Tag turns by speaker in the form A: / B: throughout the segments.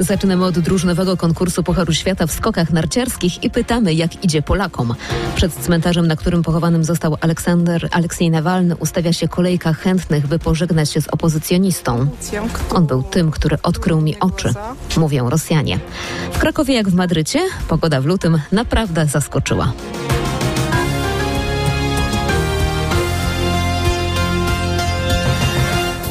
A: Zaczynamy od drużynowego konkursu Pucharu Świata w skokach narciarskich i pytamy, jak idzie Polakom. Przed cmentarzem, na którym pochowanym został Aleksander Aleksiej Nawalny, ustawia się kolejka chętnych, by pożegnać się z opozycjonistą. On był tym, który odkrył mi oczy, mówią Rosjanie. W Krakowie jak w Madrycie, pogoda w lutym naprawdę zaskoczyła.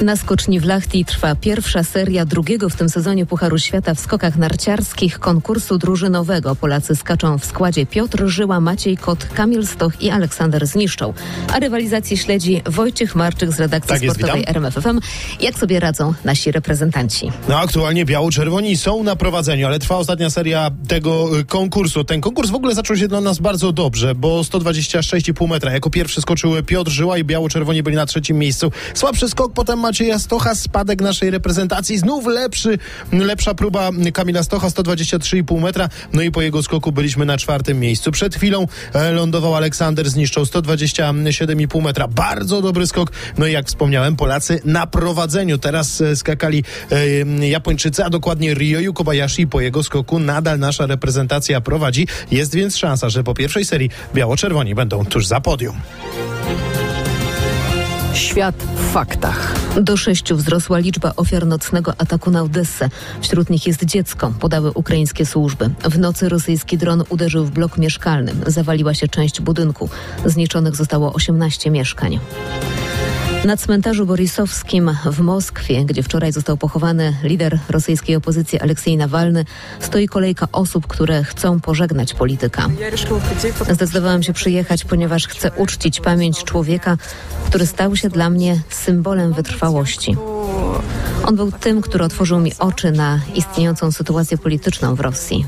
A: Na skoczni w Lachti trwa pierwsza seria drugiego w tym sezonie Pucharu Świata w skokach narciarskich konkursu drużynowego. Polacy skaczą w składzie Piotr Żyła, Maciej Kot, Kamil Stoch i Aleksander Zniszczą. A rywalizacji śledzi Wojciech Marczyk z redakcji
B: Tak jest,
A: sportowej
B: witam.
A: RMFFM. Jak sobie radzą nasi reprezentanci?
B: No aktualnie biało-czerwoni są na prowadzeniu, ale trwa ostatnia seria tego y, konkursu. Ten konkurs w ogóle zaczął się dla nas bardzo dobrze, bo 126,5 metra. Jako pierwszy skoczył Piotr Żyła i biało-czerwoni byli na trzecim miejscu. Słabszy skok potem Macieja Stocha, spadek naszej reprezentacji. Znów lepszy, lepsza próba Kamila Stocha, 123,5 metra. No i po jego skoku byliśmy na czwartym miejscu. Przed chwilą e, lądował Aleksander, zniszczył 127,5 metra. Bardzo dobry skok. No i jak wspomniałem, Polacy na prowadzeniu. Teraz e, skakali e, Japończycy, a dokładnie Ryoyu Kobayashi. Po jego skoku nadal nasza reprezentacja prowadzi. Jest więc szansa, że po pierwszej serii biało-czerwoni będą tuż za podium.
C: Świat w faktach.
A: Do sześciu wzrosła liczba ofiar nocnego ataku na Odessę. Wśród nich jest dziecko, podały ukraińskie służby. W nocy rosyjski dron uderzył w blok mieszkalny. Zawaliła się część budynku. Zniszczonych zostało 18 mieszkań. Na cmentarzu Borisowskim w Moskwie, gdzie wczoraj został pochowany lider rosyjskiej opozycji Aleksiej Nawalny, stoi kolejka osób, które chcą pożegnać polityka. Zdecydowałam się przyjechać, ponieważ chcę uczcić pamięć człowieka, który stał się dla mnie symbolem wytrwałości. On był tym, który otworzył mi oczy na istniejącą sytuację polityczną w Rosji.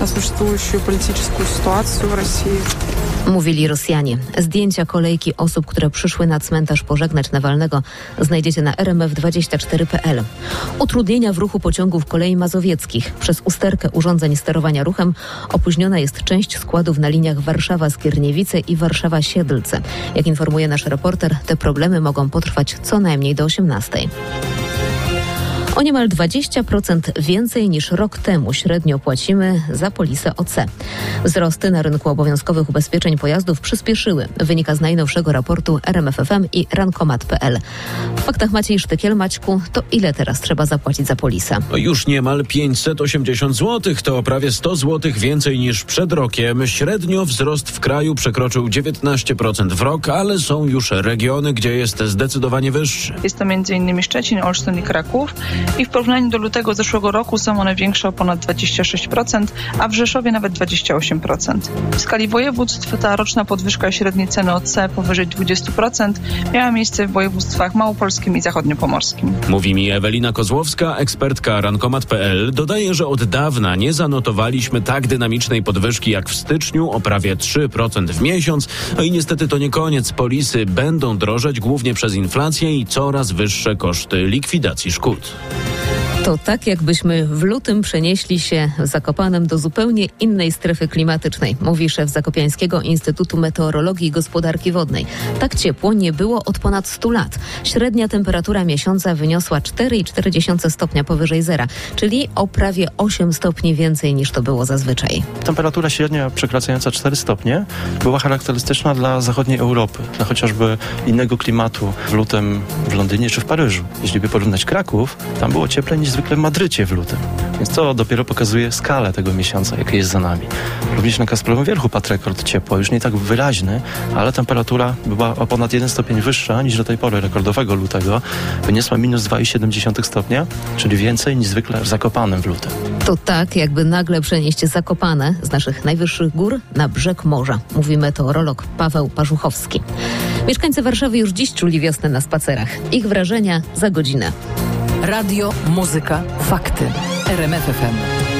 D: Na sytuację polityczną w Rosji.
A: Mówili Rosjanie. Zdjęcia kolejki osób, które przyszły na cmentarz pożegnać Nawalnego znajdziecie na rmf24.pl. Utrudnienia w ruchu pociągów kolei mazowieckich. Przez usterkę urządzeń sterowania ruchem opóźniona jest część składów na liniach Warszawa-Skierniewice i Warszawa-Siedlce. Jak informuje nasz reporter, te problemy mogą potrwać co najmniej do 18. O niemal 20% więcej niż rok temu średnio płacimy za polisę OC. Wzrosty na rynku obowiązkowych ubezpieczeń pojazdów przyspieszyły, wynika z najnowszego raportu RMFFM i rankomat.pl. W faktach Maciej Sztykiel, Maćku, to ile teraz trzeba zapłacić za polisę?
E: Już niemal 580 zł, to prawie 100 zł więcej niż przed rokiem. Średnio wzrost w kraju przekroczył 19% w rok, ale są już regiony, gdzie jest zdecydowanie wyższy.
D: Jest to m.in. Szczecin, Olsztyn i Kraków. I w porównaniu do lutego zeszłego roku są one większe o ponad 26%, a w Rzeszowie nawet 28%. W skali województw ta roczna podwyżka średniej ceny OC powyżej 20% miała miejsce w województwach małopolskim i zachodniopomorskim.
E: Mówi mi Ewelina Kozłowska, ekspertka rankomat.pl. Dodaje, że od dawna nie zanotowaliśmy tak dynamicznej podwyżki jak w styczniu o prawie 3% w miesiąc. No i niestety to nie koniec. Polisy będą drożeć głównie przez inflację i coraz wyższe koszty likwidacji szkód.
A: To tak, jakbyśmy w lutym przenieśli się Zakopanem do zupełnie innej strefy klimatycznej, mówi szef Zakopiańskiego Instytutu Meteorologii i Gospodarki Wodnej. Tak ciepło nie było od ponad 100 lat. Średnia temperatura miesiąca wyniosła 4,4 stopnia powyżej zera, czyli o prawie 8 stopni więcej niż to było zazwyczaj.
F: Temperatura średnia przekraczająca 4 stopnie była charakterystyczna dla zachodniej Europy, dla chociażby innego klimatu w lutym w Londynie czy w Paryżu. Jeśli by porównać Kraków, tam było cieplej niż zwykle w Madrycie w lutym. Więc to dopiero pokazuje skalę tego miesiąca, jaki jest za nami. Również na Kasprowym Wierchu padł rekord ciepła, już nie tak wyraźny, ale temperatura była o ponad 1 stopień wyższa niż do tej pory rekordowego lutego. Wyniosła minus 2,7 stopnia, czyli więcej niż zwykle w Zakopanem w lutym.
A: To tak, jakby nagle przenieść Zakopane z naszych najwyższych gór na brzeg morza, mówi meteorolog Paweł Parzuchowski. Mieszkańcy Warszawy już dziś czuli wiosnę na spacerach. Ich wrażenia za godzinę.
C: Radio, muzyka, fakty. RMFFM.